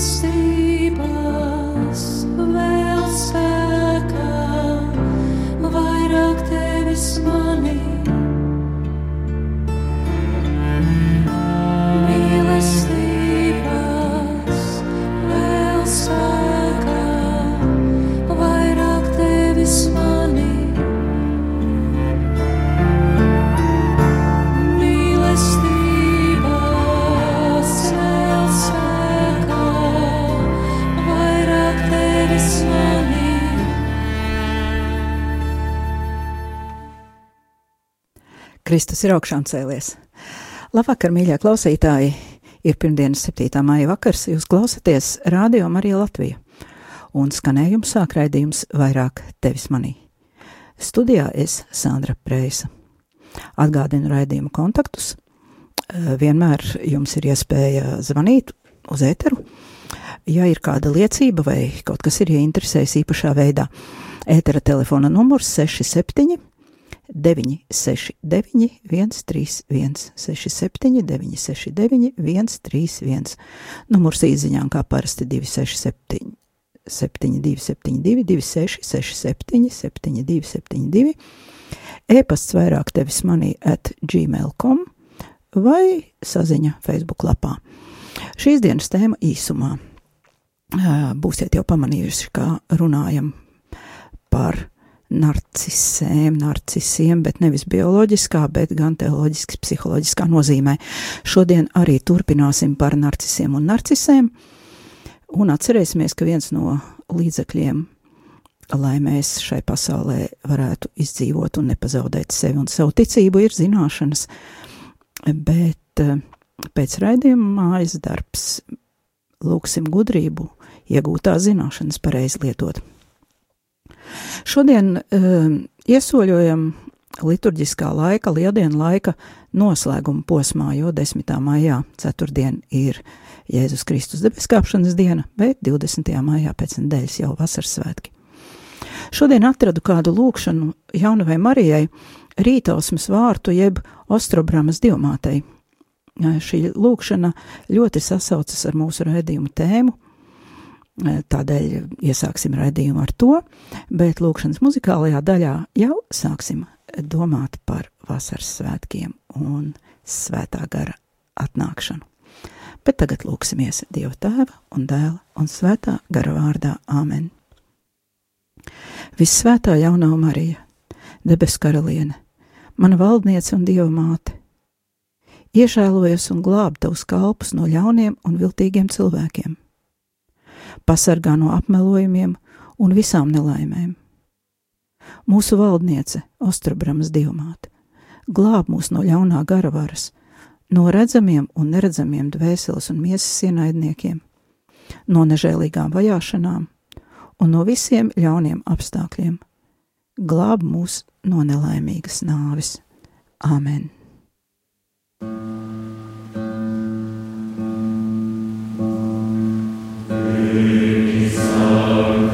unstable Kristus ir augšām cēlies. Labvakar, mīļie klausītāji! Ir pirmdienas 7. maija vakars, jūs klausāties Radio Marija Latvija, un skanējums sāk raidījums vairāk tevis manī. Studijā es Sandra Preisa. Atgādinu raidījumu kontaktus. Eh, Vienmēr jums ir iespēja zvanīt uz ēteru, ja ir kāda liecība vai kaut kas ir ieinteresējis īpašā veidā. Ētera telefona numurs 67 969, 131, 67, 969, 131. Numurs īsiņām kā parasti 267, 72, 72, 26, 67, 72, 72. E-pasts vairāk tevis manī at gmail.com vai saziņa Facebook lapā. Šīs dienas tēma īsumā. Būsiet jau pamanījuši, kā runājam par narcisēm, narcisiem, bet nevis bioloģiskā, bet gan teoloģiski, psiholoģiskā nozīmē. Šodien arī turpināsim par narcisiem un narcisēm, un atcerēsimies, ka viens no līdzekļiem, lai mēs šai pasaulē varētu izdzīvot un nepazaudēt sevi un savu ticību, ir zināšanas, bet eh, pēc raidījuma mājas darbs lūksim gudrību, iegūtās zināšanas pareizi lietot. Šodien um, iesoļojam liturģiskā laika, lieldienu laika noslēguma posmā, jo 10. maijā, ceturtdien, ir Jēzus Kristus debeskāpšanas diena, bet 20. maijā pēc nedēļas jau vasaras svētki. Šodien atradu kādu lūkšanu jaunavai Marijai rītausmas vārtu jeb Ostrobramas divmātei. Šī lūkšana ļoti sasaucas ar mūsu raidījumu tēmu, Tādēļ iesāksim raidījumu ar to, bet lūkšanas muzikālajā daļā jau sāksim domāt par vasaras svētkiem un svētā gara atnākšanu. Bet tagad lūksimies Dieva tēva un dēla un svētā gara vārdā Āmen. Visvētā jaunā Marija, debes karaliene, mana valdniece un Dieva māte, iežēlojas un glāb tavus kalpus no ļauniem un viltīgiem cilvēkiem pasargā no apmelojumiem un visām nelaimēm. Mūsu valdniece, Ostrobramas dievmāte, glāb mūs no ļaunā gara varas, no redzamiem un neredzamiem dvēseles un miesas ienaidniekiem, no nežēlīgām vajāšanām un no visiem ļauniem apstākļiem. Glāb mūs no nelaimīgas nāves. Āmen! Sancti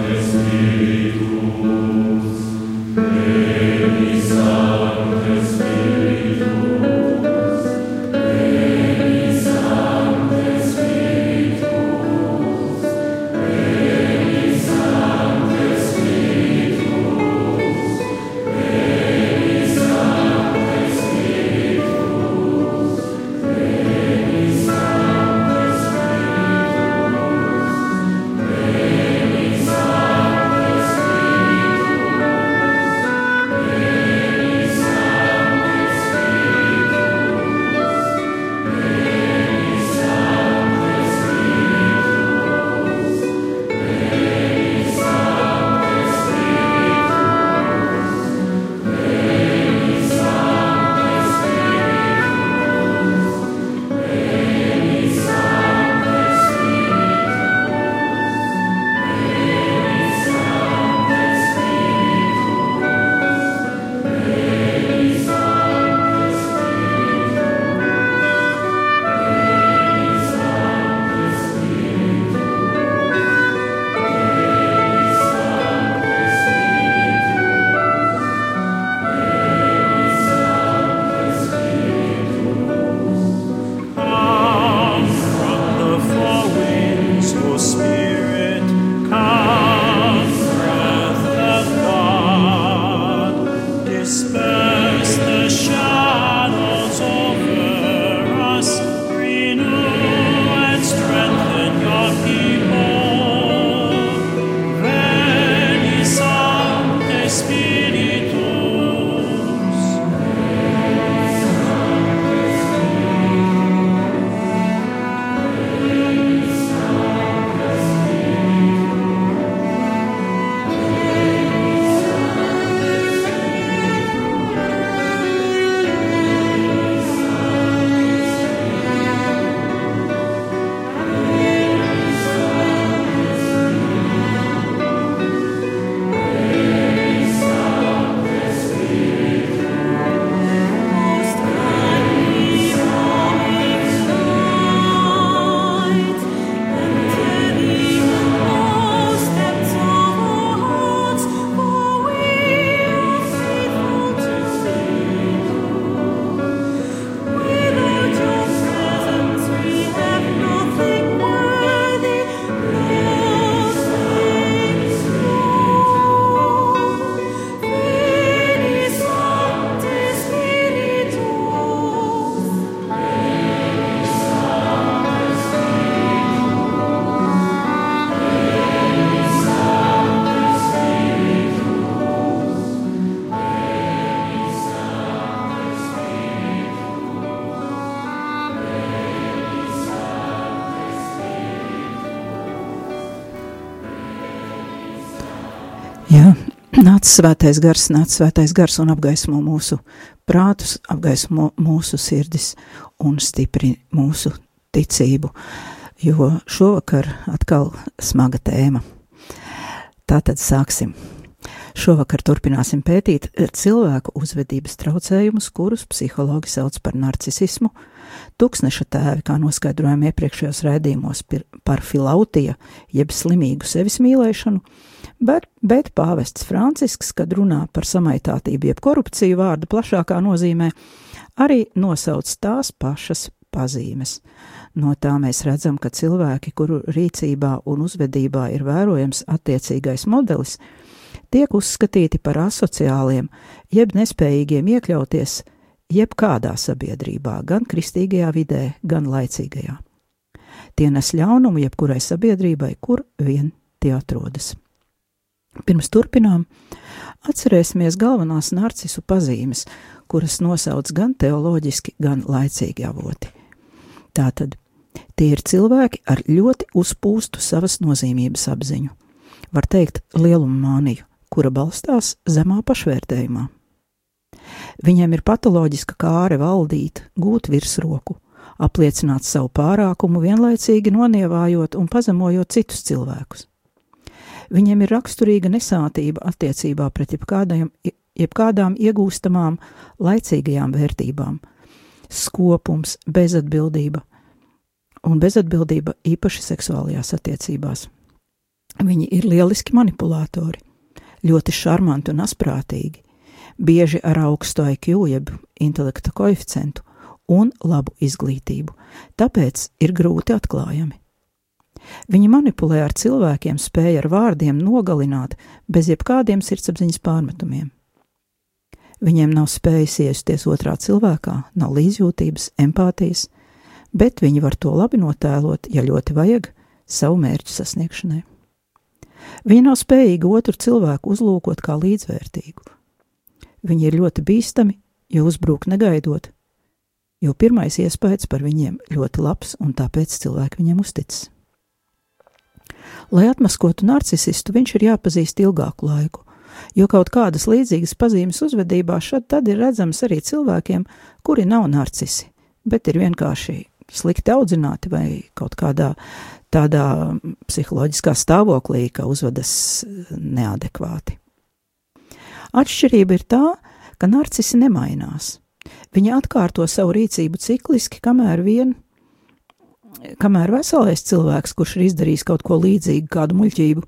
nāc svētais gars, nāc svētais gars un apgaismo mūsu prātus, apgaismo mūsu sirdis un stipri mūsu ticību, jo šovakar atkal smaga tēma. Tātad sāksim. Šovakar turpināsim pētīt cilvēku uzvedības traucējumus, kurus psihologi sauc par narcisismu, tūkstneša tēvi, kā noskaidrojām iepriekšējos raidījumos par filautija, jeb slimīgu sevis mīlēšanu, bet, bet pāvests Francisks, kad runā par samaitātību jeb korupciju vārda plašākā nozīmē, arī nosauc tās pašas pazīmes. No tā mēs redzam, ka cilvēki, kuru rīcībā un uzvedībā ir vērojams attiecīgais modelis, tiek uzskatīti par asociāliem, jeb nespējīgiem iekļauties jebkādā sabiedrībā, gan kristīgajā vidē, gan laicīgajā. Tie nes ļaunumu jebkurai sabiedrībai, kur vien tie atrodas. Pirms turpinām, atcerēsimies galvenās narcisu pazīmes, kuras nosauc gan teoloģiski, gan laicīgi avoti. Tātad tie ir cilvēki ar ļoti uzpūstu savas nozīmības apziņu, var teikt, lielumu māniju, kura balstās zemā pašvērtējumā. Viņiem ir patoloģiska kāre valdīt, gūt virsroku, apliecināt savu pārākumu, vienlaicīgi nonievājot un pazemojot citus cilvēkus. Viņiem ir raksturīga nesātība attiecībā pret jebkādām, jebkādām iegūstamām, laicīgajām vērtībām, skopums, bezatbildība un bezatbildība īpaši seksuālajās attiecībās. Viņi ir lieliski manipulatori, ļoti šarmanti un asprātīgi, bieži ar augstu IQ, jeb intelekta koeficientu un labu izglītību, tāpēc ir grūti atklājami. Viņi manipulē ar cilvēkiem, spēja ar vārdiem nogalināt bez jebkādiem sirdsapziņas pārmetumiem. Viņiem nav spējas iesties otrā cilvēkā, nav līdzjūtības, empātijas, bet viņi var to labi notēlot, ja ļoti vajag, savu mērķu sasniegšanai. Viņi nav spējīgi otru cilvēku uzlūkot kā līdzvērtīgu. Viņi ir ļoti bīstami, jo uzbruk negaidot, jo pirmais iespējas par viņiem ļoti labs un tāpēc cilvēki viņiem uzticas. Lai atmaskotu narcisistu, viņš ir jāpazīst ilgāku laiku, jo kaut kādas līdzīgas pazīmes uzvedībā šad tad ir redzamas arī cilvēkiem, kuri nav narcisi, bet ir vienkārši slikti audzināti vai kaut kādā tādā psiholoģiskā stāvoklī, ka uzvedas neadekvāti. Atšķirība ir tā, ka narcisi nemainās. Viņi atkārto savu rīcību cikliski, kamēr vien, kamēr veselais cilvēks, kurš ir izdarījis kaut ko līdzīgu, kādu muļķību,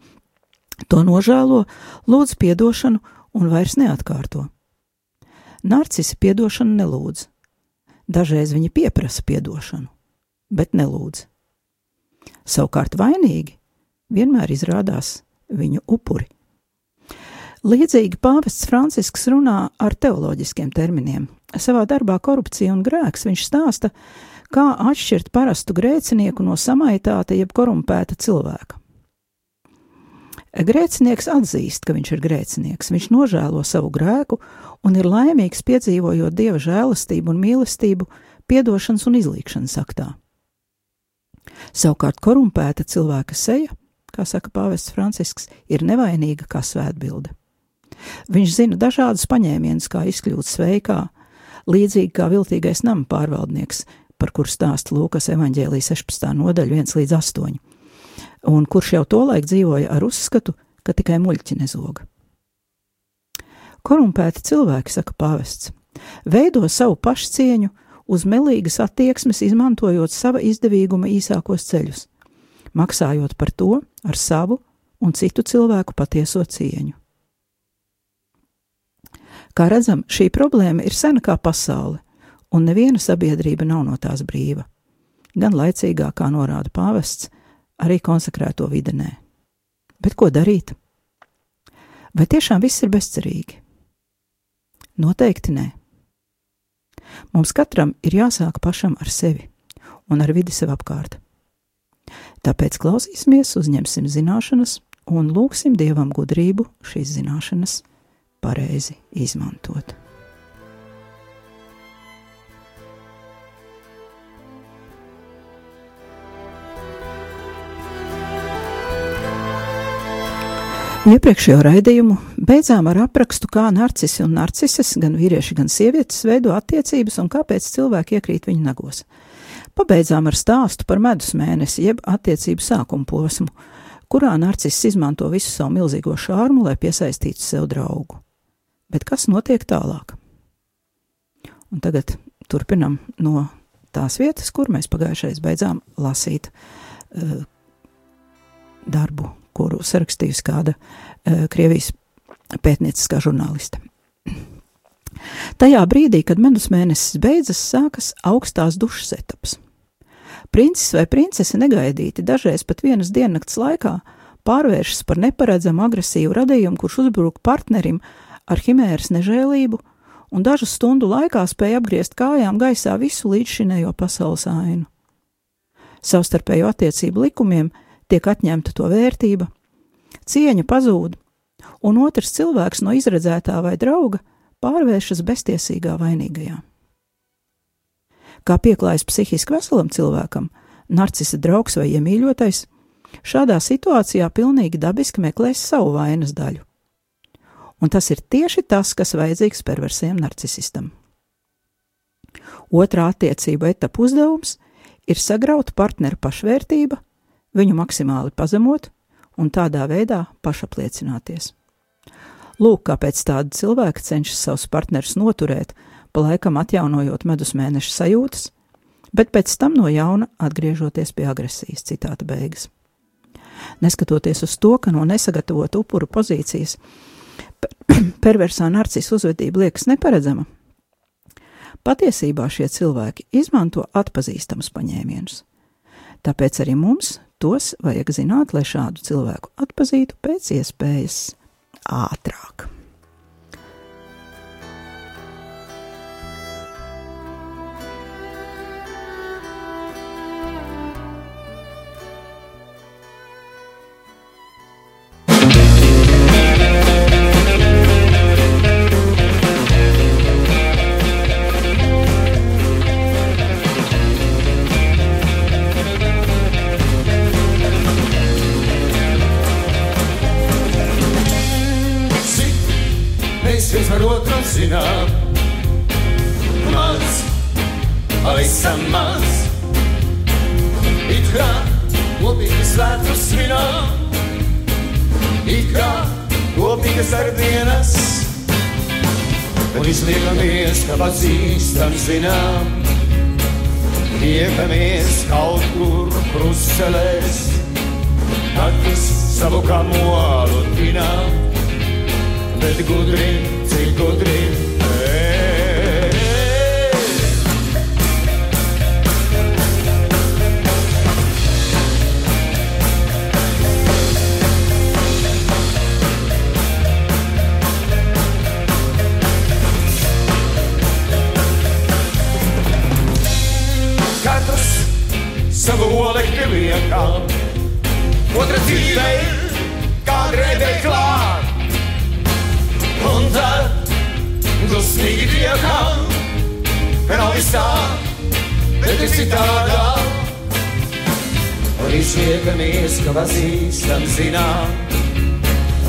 to nožēlo, lūdz piedošanu un vairs neatkārto. Narcisi piedošanu nelūdz. Dažreiz viņi pieprasa piedošanu, bet nelūdz. Savukārt vainīgi vienmēr izrādās viņu upuri. Līdzīgi pāvests Francisks runā ar teoloģiskiem terminiem. Savā darbā Korupcija un grēks viņš stāsta, kā atšķirt parastu grēcinieku no samaitāta jeb korumpēta cilvēka. Grēcinieks atzīst, ka viņš ir grēcinieks, viņš nožēlo savu grēku un ir laimīgs piedzīvojot dieva žēlastību un mīlestību, piedošanas un izlīkšanas aktā. Savukārt korumpēta cilvēka seja, kā saka pāvests Francisks, ir nevainīga kā svētbilde. Viņš zina dažādus paņēmienus, kā izkļūt sveikā, līdzīgi kā viltīgais nama pārvaldnieks, par kuru stāsta Lūkas evaņģēlijas 16. nodaļa 1 līdz 8, un kurš jau tolaik dzīvoja ar uzskatu, ka tikai muļķi nezoga. Korumpēti cilvēki, saka pāvests, veido savu pašcieņu uz melīgas attieksmes, izmantojot sava izdevīguma īsākos ceļus, maksājot par to ar savu un citu cilvēku patieso cieņu. Kā redzam, šī problēma ir sena kā pasaule, un neviena sabiedrība nav no tās brīva. Gan laicīgā, kā norāda pāvests, arī konsekrēto videnē. Bet ko darīt? Vai tiešām viss ir bezcerīgi? Noteikti nē. Mums katram ir jāsāk pašam ar sevi un ar vidi sev apkārt. Tāpēc klausīsimies, uzņemsim zināšanas un lūgsim Dievam gudrību šīs zināšanas pareizi izmantot. Iepriekšējo raidījumu beidzām ar aprakstu, kā narcisi un narcises, gan vīrieši, gan sievietes, veido attiecības un kāpēc cilvēki iekrīt viņu nagos. Pabeidzām ar stāstu par medus mēnesi, jeb attiecību sākuma posmu, kurā narciss izmanto visu savu milzīgo šārmu, lai piesaistītu sev draugu. Bet kas notiek tālāk? Un tagad turpinam no tās vietas, kur mēs pagājušais beidzām lasīt uh, darbu kuru sarakstījusi kāda uh, Krievijas pētnieciskā žurnāliste. Tajā brīdī, kad medus mēnesis beidzas, sākas augstās dušas etapas. Princis vai princese negaidīti dažreiz pat vienas diennakts laikā pārvēršas par neparedzamu agresīvu radījumu, kurš uzbruk partnerim ar himēras nežēlību un dažu stundu laikā spēja apgriezt kājām gaisā visu līdzšinējo pasaules ainu. Savstarpējo attiecību likumiem – tiek atņemta to vērtība, cieņa pazūd, un otrs cilvēks no izredzētā vai drauga pārvēršas beztiesīgā vainīgajā. Kā pieklājas psihiski veselam cilvēkam, narcisa draugs vai iemīļotais, šādā situācijā pilnīgi dabiski meklēs savu vainas daļu. Un tas ir tieši tas, kas vajadzīgs perversiem narcisistam. Otrā attiecība etapa uzdevums ir sagraut partneru pašvērtība viņu maksimāli pazemot un tādā veidā pašapliecināties. Lūk, kāpēc tādi cilvēki cenšas savus partnerus noturēt, pa laikam atjaunojot medus mēneša sajūtas, bet pēc tam no jauna atgriežoties pie agresijas. Citāta beigas. Neskatoties uz to, ka no nesagatavota upuru pozīcijas perversā narcisa uzvedība liekas neparedzama, patiesībā šie cilvēki izmanto atpazīstamus paņēmienus. Tāpēc arī mums tos vajag zināt, lai šādu cilvēku atpazītu pēc iespējas ātrāk. Maz. It kā kopīgi svētkus svinām, it kā kopīgas darbienas, un izliekamies, ka pazīstam zinām. Tiekamies kaut kur kruselēs, katrs savu kamolu tinām bet gudri, cik gudri. Priekā. Otra dzīve ir kā drēbē klāt. Un tad dusmīgi tiekam, nav viss tā, bet ir citādāk. Un izšķiekamies, ka pazīstam zinām,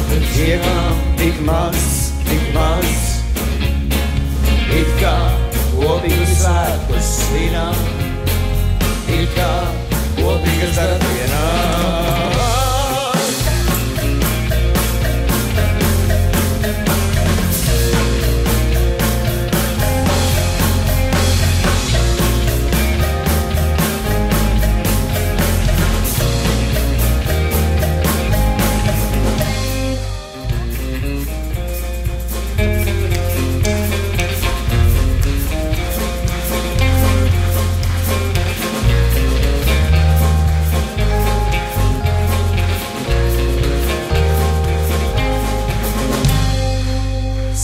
bet dievam tik maz, tik maz. It kā kopīgu svētkus svinām, it kā kopīgas darbdienās.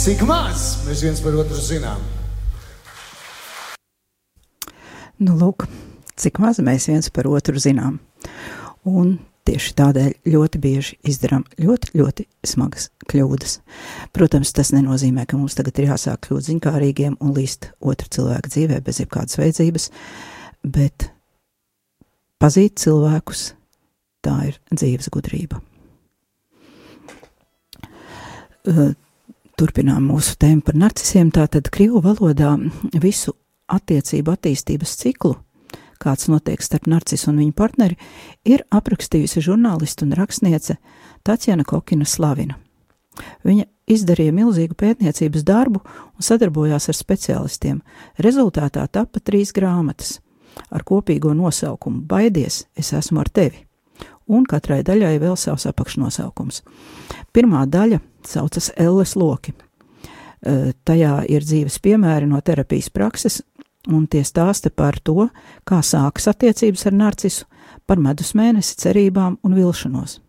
Cik maz mēs viens par otru zinām? Nu, lūk, cik maz mēs viens par otru zinām. Un tieši tādēļ ļoti bieži izdarām ļoti, ļoti smagas kļūdas. Protams, tas nenozīmē, ka mums tagad ir jāsāk kļūt ziņkārīgiem un līst otra cilvēka dzīvē bez jebkādas veidzības, bet pazīt cilvēkus tā ir dzīves gudrība. Uh, Turpinām mūsu tēmu par narcisiem. Tātad krievu valodā visu attiecību attīstības ciklu, kāds notiek starp narcisu un viņu partneri, ir aprakstījusi žurnāliste un rakstniece Tatjana Kokina Slavina. Viņa izdarīja milzīgu pētniecības darbu un sadarbojās ar speciālistiem. Rezultātā tapa trīs grāmatas ar kopīgo nosaukumu Baidies, es esmu ar tevi, un katrai daļai vēl savs apakšnosaukums. Pirmā daļa saucas Elles loki. E, Tajā ir dzīves piemēri no terapijas prakses, un tie stāsta par to, kā sākas attiecības ar narcisu, par medus mēnesi, cerībām un vilšanos.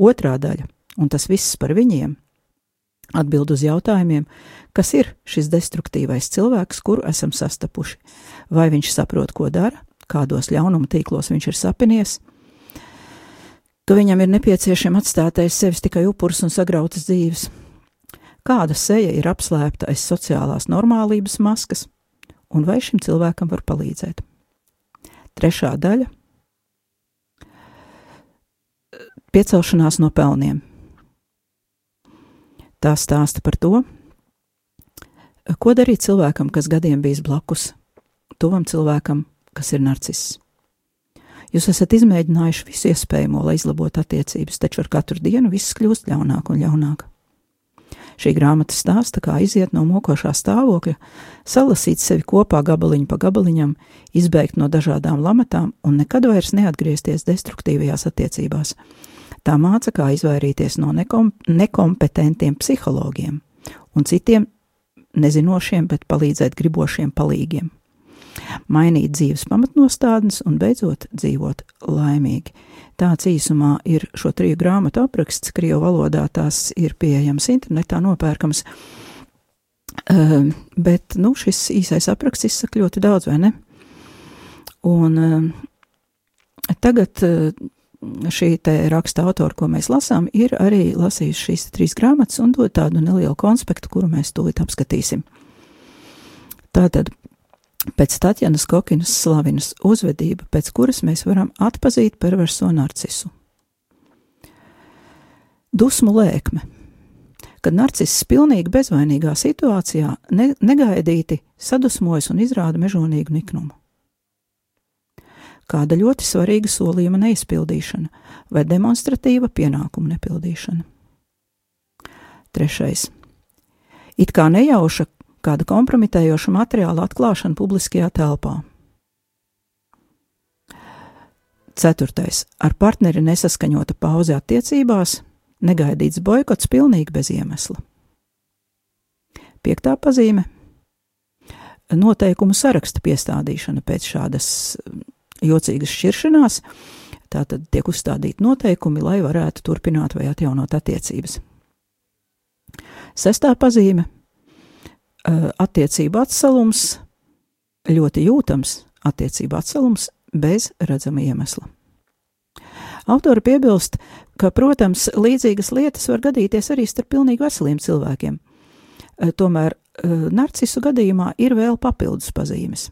Otrā daļa, un tas viss par viņiem, atbild uz jautājumiem, kas ir šis destruktīvais cilvēks, kuru esam sastapuši, vai viņš saprot, ko dara, kādos ļaunuma tīklos viņš ir sapinies, ka viņam ir nepieciešama atstāt aiz sevis tikai upurs un sagrautas dzīves. Kāda seja ir apslēpta aiz sociālās normālības maskas, un vai šim cilvēkam var palīdzēt? Trešā daļa - piecelšanās no pelniem. Tā stāsta par to, ko darīt cilvēkam, kas gadiem bijis blakus, tuvam cilvēkam, kas ir narciss. Jūs esat izmēģinājuši visu iespējamo, lai izlabotu attiecības, taču ar katru dienu viss kļūst ļaunāk un ļaunāk. Šī grāmata stāsta, kā iziet no mokošā stāvokļa, salasīt sevi kopā gabaliņu pa gabaliņam, izbēgt no dažādām lamatām un nekad vairs neatgriezties destruktīvajās attiecībās. Tā māca, kā izvairīties no nekom nekompetentiem psihologiem un citiem nezinošiem, bet palīdzēt gribošiem palīgiem mainīt dzīves pamatnostādnes un beidzot dzīvot laimīgi. Tāds īsumā ir šo triju grāmatu apraksts, krievu valodā tās ir pieejams internetā, nopērkams. Uh, bet nu, šis īsais apraksts izsaka ļoti daudz, vai ne? Un uh, tagad uh, šī raksta autora, ko mēs lasām, ir arī lasījusi šīs trīs grāmatas un dod tādu nelielu konspektu, kuru mēs tūlīt apskatīsim. Tātad pēc Tatjanas Kokinas slavinas uzvedība, pēc kuras mēs varam atpazīt perverso narcisu. Dusmu lēkme. Kad narciss pilnīgi bezvainīgā situācijā ne, negaidīti sadusmojas un izrāda mežonīgu niknumu. Kāda ļoti svarīga solījuma neizpildīšana vai demonstratīva pienākuma nepildīšana. Trešais. It kā nejauša kāda kompromitējoša materiāla atklāšana publiskajā telpā. Ceturtais. Ar partneri nesaskaņota pauze attiecībās, negaidīts boikots pilnīgi bez iemesla. Piektā pazīme - noteikumu saraksta piestādīšana pēc šādas mm, jocīgas šķiršanās. Tātad tiek uzstādīti noteikumi, lai varētu turpināt vai atjaunot attiecības. Sestā pazīme attiecību atsalums, ļoti jūtams attiecību atsalums bez redzama iemesla. Autori piebilst, ka, protams, līdzīgas lietas var gadīties arī starp pilnīgi veseliem cilvēkiem. Eh, Tomēr eh, narcisu gadījumā ir vēl papildus pazīmes.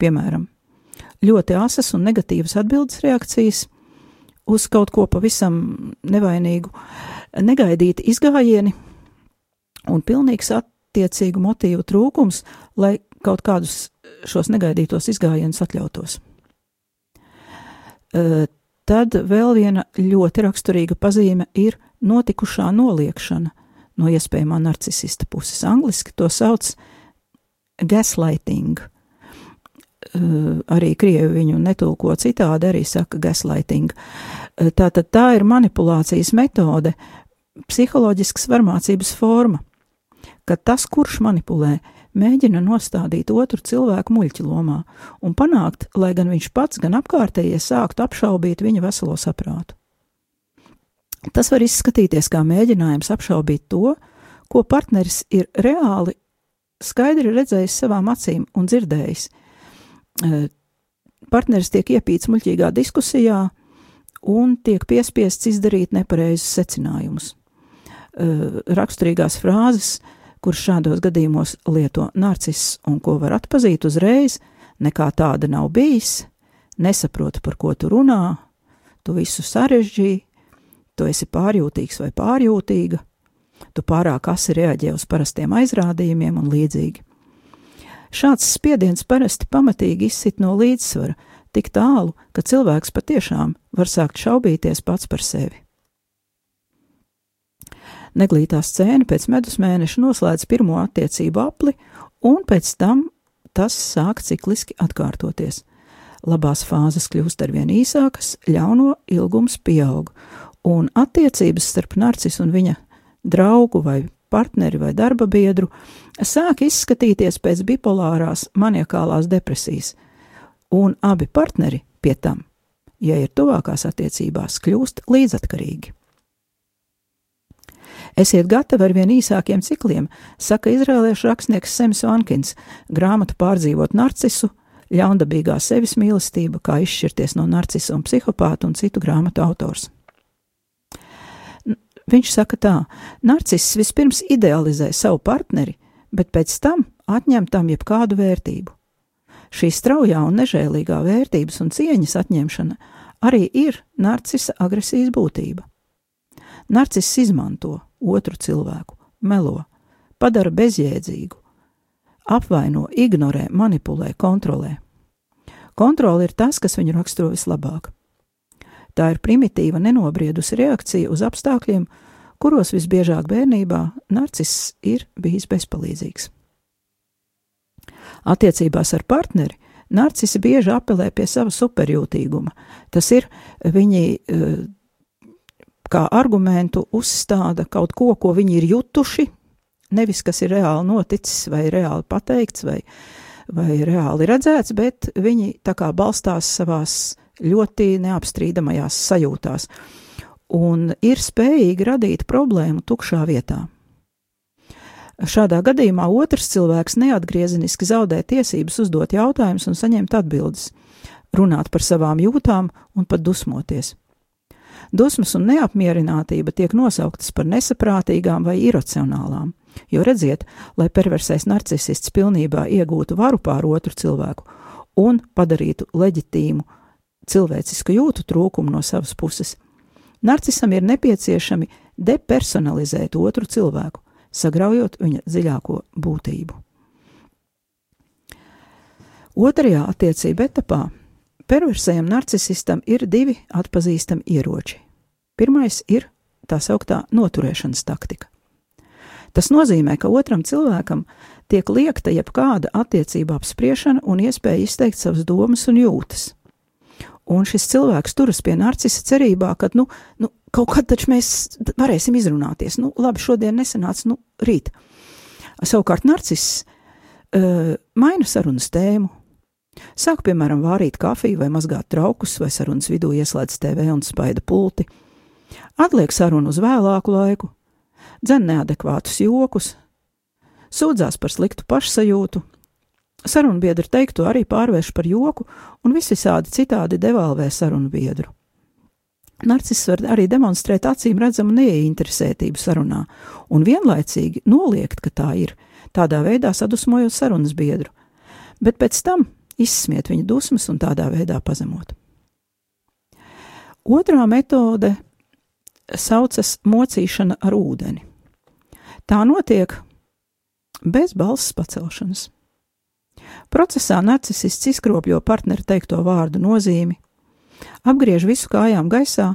Piemēram, ļoti asas un negatīvas atbildes reakcijas uz kaut ko pavisam nevainīgu, negaidīti izgājieni un pilnīgs attiecīgu motīvu trūkums, lai kaut kādus šos negaidītos izgājienus atļautos. Tad vēl viena ļoti raksturīga pazīme ir notikušā noliekšana no iespējamā narcisista puses. Angliski to sauc gaslighting. Arī krievi viņu netulko citādi, arī saka gaslighting. Tātad tā ir manipulācijas metode, psiholoģisks varmācības forma, kad tas, kurš manipulē, mēģina nostādīt otru cilvēku muļķi lomā un panākt, lai gan viņš pats, gan apkārtējie sāktu apšaubīt viņa veselo saprātu. Tas var izskatīties kā mēģinājums apšaubīt to, ko partneris ir reāli skaidri redzējis savām acīm un dzirdējis. Partneris tiek iepīts muļķīgā diskusijā un tiek piespiests izdarīt nepareizus secinājumus. Raksturīgās frāzes, kuras šādos gadījumos lieto narciss un ko var atpazīt uzreiz, nekā tāda nav bijis, nesaprotu, par ko tu runā, tu visu sarežģīji, tu esi pārjūtīgs vai pārjūtīga, tu pārāk asi reaģē uz parastiem aizrādījumiem un līdzīgi. Šāds spiediens parasti pamatīgi izsit no līdzsvara, tik tālu, ka cilvēks patiešām var sākt šaubīties pats par sevi. Neglītā scēna pēc medus mēneša noslēdz pirmo attiecību apli, un pēc tam tas sāk cikliski atkārtoties. Labās fāzes kļūst arvien īsākas, ļauno ilgums pieaug, un attiecības starp narcisu un viņa draugu vai partneri vai darba biedru sāk izskatīties pēc bipolārās maniakālās depresijas, un abi partneri pie tam, ja ir tuvākās attiecībās, kļūst līdzatkarīgi. Esiet gatavi ar vien īsākiem cikliem, saka izrēliešu rakstnieks Sems Vankins, grāmatu pārdzīvot narcisu, ļaundabīgā sevis mīlestība, kā izšķirties no narcisa un psihopāta un citu grāmatu autors. Viņš saka tā, narciss vispirms idealizē savu partneri, bet pēc tam atņem tam jebkādu vērtību. Šī straujā un nežēlīgā vērtības un cieņas atņemšana arī ir narcisa agresijas būtība. Narciss izmanto otru cilvēku, melo, padara bezjēdzīgu, apvaino, ignorē, manipulē, kontrolē. Kontrole ir tas, kas viņu raksturo vislabāk. Tā ir primitīva, nenobriedusi reakcija uz apstākļiem, kuros visbiežāk bērnībā narciss ir bijis bezpalīdzīgs. Attiecībās ar partneri narcisi bieži apelē pie sava superjūtīguma. Tas ir, viņi eh, kā argumentu uzstāda kaut ko, ko viņi ir jutuši, nevis kas ir reāli noticis vai reāli pateikts vai, vai reāli redzēts, bet viņi tā kā balstās savās ļoti neapstrīdamajās sajūtās un ir spējīgi radīt problēmu tukšā vietā. Šādā gadījumā otrs cilvēks neatgriezeniski zaudē tiesības uzdot jautājumus un saņemt atbildes, runāt par savām jūtām un pat dusmoties. Dusmas un neapmierinātība tiek nosauktas par nesaprātīgām vai iracionālām, jo redziet, lai perversais narcisists pilnībā iegūtu varu pār otru cilvēku un padarītu leģitīmu cilvēcisku jūtu trūkumu no savas puses, narcisam ir nepieciešami depersonalizēt otru cilvēku, sagraujot viņa dziļāko būtību. Otrajā attiecību etapā perversajam narcisistam ir divi atpazīstami ieroči. Pirmais ir tā sauktā noturēšanas taktika. Tas nozīmē, ka otram cilvēkam tiek liekta jebkāda attiecība apspriešana un iespēja izteikt savas domas un jūtas. Un šis cilvēks turas pie narcisa cerībā, ka, nu, nu kaut kad taču mēs varēsim izrunāties. Nu, labi, šodien nesanāca, nu, rīt. Savukārt narciss uh, maina sarunas tēmu. Sāk, piemēram, vārīt kafiju vai mazgāt traukus, vai sarunas vidū ieslēdz TV un spaida pulti. Atliek sarunu uz vēlāku laiku, dzen neadekvātus jokus, sūdzās par sliktu pašsajūtu, sarunu biedru teikto arī pārvērš par joku un visvisādi citādi devalvē sarunu biedru. Narciss var arī demonstrēt acīm redzamu neieinteresētību sarunā un vienlaicīgi noliegt, ka tā ir, tādā veidā sadusmojot sarunas biedru, bet pēc tam izsmiet viņa dusmas un tādā veidā pazemot. Otrā metode saucas mocīšana ar ūdeni. Tā notiek bez balss pacelšanas. Procesā narcisists izkropļo partneru teikto vārdu nozīmi, apgriež visu kājām gaisā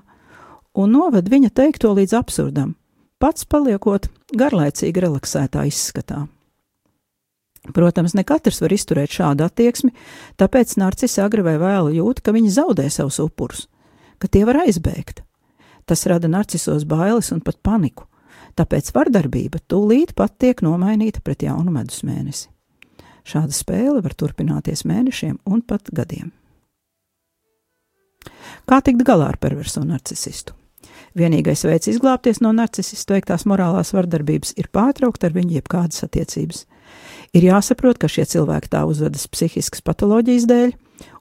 un noved viņa teikto līdz absurdam, pats paliekot garlaicīgi relaksētā izskatā. Protams, ne katrs var izturēt šādu attieksmi, tāpēc narcis agri vai vēlu jūt, ka viņi zaudē savus upurus, ka tie var aizbēgt. Tas rada narcisos bailes un pat paniku, tāpēc vardarbība tūlīt pat tiek nomainīta pret jaunu medus mēnesi. Šāda spēle var turpināties mēnešiem un pat gadiem. Kā tikt galā ar perverso narcisistu? Vienīgais veids izglābties no narcisistu veiktās morālās vardarbības ir pārtraukt ar viņu jebkādas attiecības. Ir jāsaprot, ka šie cilvēki tā uzvedas psihiskas patoloģijas dēļ,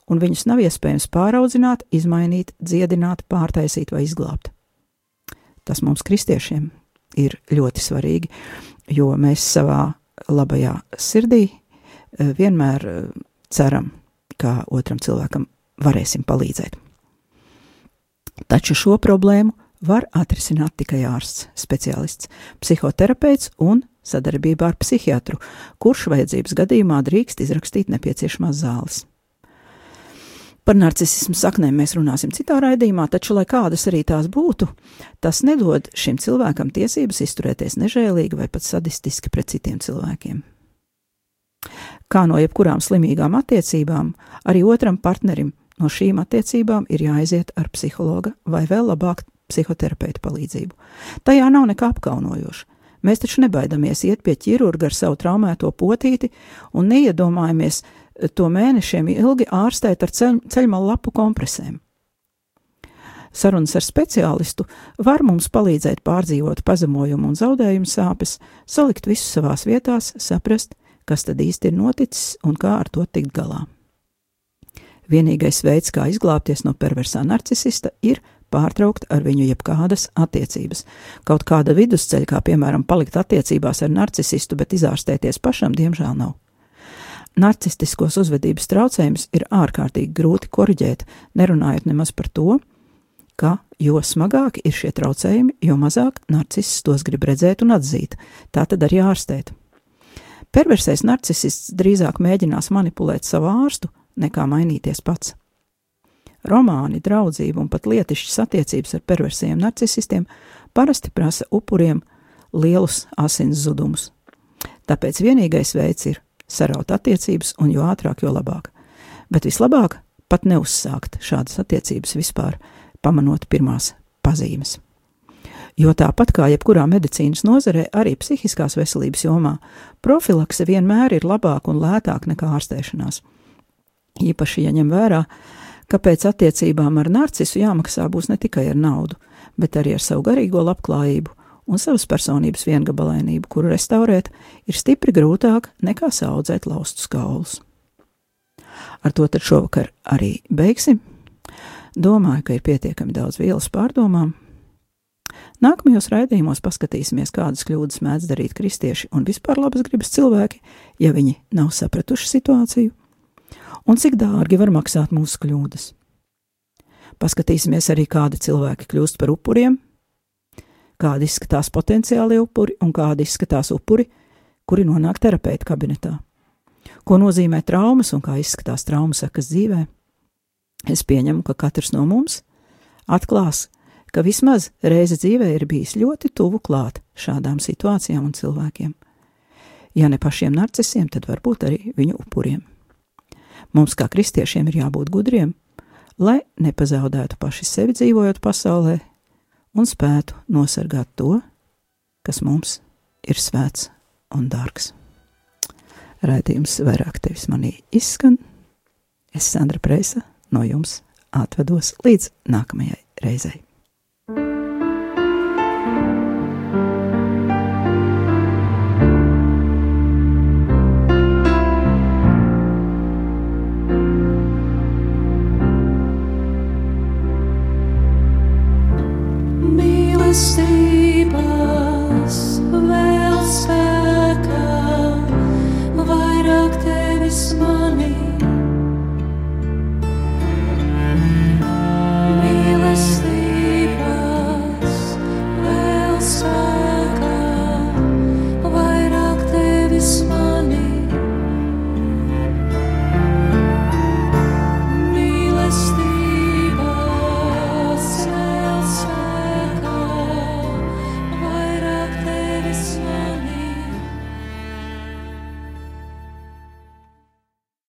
un viņus nav iespējams pāraudzināt, izmainīt, dziedināt, pārtaisīt vai izglābt. Tas mums, kristiešiem, ir ļoti svarīgi, jo mēs savā labajā sirdī eh, vienmēr eh, ceram, ka otram cilvēkam varēsim palīdzēt. Taču šo problēmu var atrisināt tikai ārsts, speciālists, psihoterapeits un sadarbībā ar psihiatru, kurš vajadzības gadījumā drīkst izrakstīt nepieciešamās zāles. Par narcismu saknēm mēs runāsim citā raidījumā, taču, lai kādas arī tās būtu, tas nedod šim cilvēkam tiesības izturēties nežēlīgi vai pat sadistiski pret citiem cilvēkiem. Kā no jebkurām slimīgām attiecībām, arī otram partnerim no šīm attiecībām ir jāaiziet ar psihologa vai vēl labāk psihoterapeitu palīdzību. Tajā nav nekā apkaunojoša. Mēs taču nebaidamies iet pie ķirurga ar savu traumēto potīti un neiedomājamies to mēnešiem ilgi ārstēt ar ceļ, ceļmalu lapu kompresēm. Sarunas ar speciālistu var mums palīdzēt pārdzīvot pazemojumu un zaudējumu sāpes, salikt visu savās vietās, saprast, kas tad īsti ir noticis un kā ar to tikt galā. Vienīgais veids, kā izglābties no perversā narcisista, ir pārtraukt ar viņu jebkādas attiecības. Kaut kāda vidusceļa, kā piemēram palikt attiecībās ar narcisistu, bet izārstēties pašam, diemžēl nav. Narcistiskos uzvedības traucējumus ir ārkārtīgi grūti korģēt, nerunājot nemaz par to, ka jo smagāki ir šie traucējumi, jo mazāk narcists tos grib redzēt un atzīt, tā tad arī ārstēt. Perversais narcisists drīzāk mēģinās manipulēt savu ārstu, nekā mainīties pats. Romāni, draudzība un pat lietišķas attiecības ar perversiem narcisistiem parasti prasa upuriem lielus asins zudumus. Tāpēc vienīgais veids ir saraut attiecības, un jo ātrāk, jo labāk. Bet vislabāk pat neuzsākt šādas attiecības vispār, pamanot pirmās pazīmes. Jo tāpat kā jebkurā medicīnas nozarē, arī psihiskās veselības jomā, profilakse vienmēr ir labāka un lētāka nekā ārstēšanās. Īpaši, ja ņem vērā, ka pēc attiecībām ar narcisu jāmaksā būs ne tikai ar naudu, bet arī ar savu garīgo labklājību un savas personības viengabalainību, kuru restaurēt ir stipri grūtāk nekā saudzēt laustus kaulus. Ar to tad šovakar arī beigsim. Domāju, ka ir pietiekami daudz vielas pārdomām. Nākamajos raidījumos paskatīsimies, kādas kļūdas mēdz darīt kristieši un vispār labas gribas cilvēki, ja viņi nav sapratuši situāciju, un cik dārgi var maksāt mūsu kļūdas. Paskatīsimies arī, kādi cilvēki kļūst par upuriem, kādi izskatās potenciāli upuri un kādi izskatās upuri, kuri nonāk terapeita kabinetā. Ko nozīmē traumas un kā izskatās traumas sekas dzīvē? Es pieņemu, ka katrs no mums atklās, ka vismaz reize dzīvē ir bijis ļoti tuvu klāt šādām situācijām un cilvēkiem. Ja ne pašiem narcisiem, tad varbūt arī viņu upuriem. Mums, kā kristiešiem, ir jābūt gudriem, lai nepazaudētu paši sevi dzīvojot pasaulē, un spētu nosargāt to, kas mums ir svēts un dārgs. Raidījums vairāk tevis manī izskan. Es, Sandra Preisa, no jums atvedos līdz nākamajai reizei.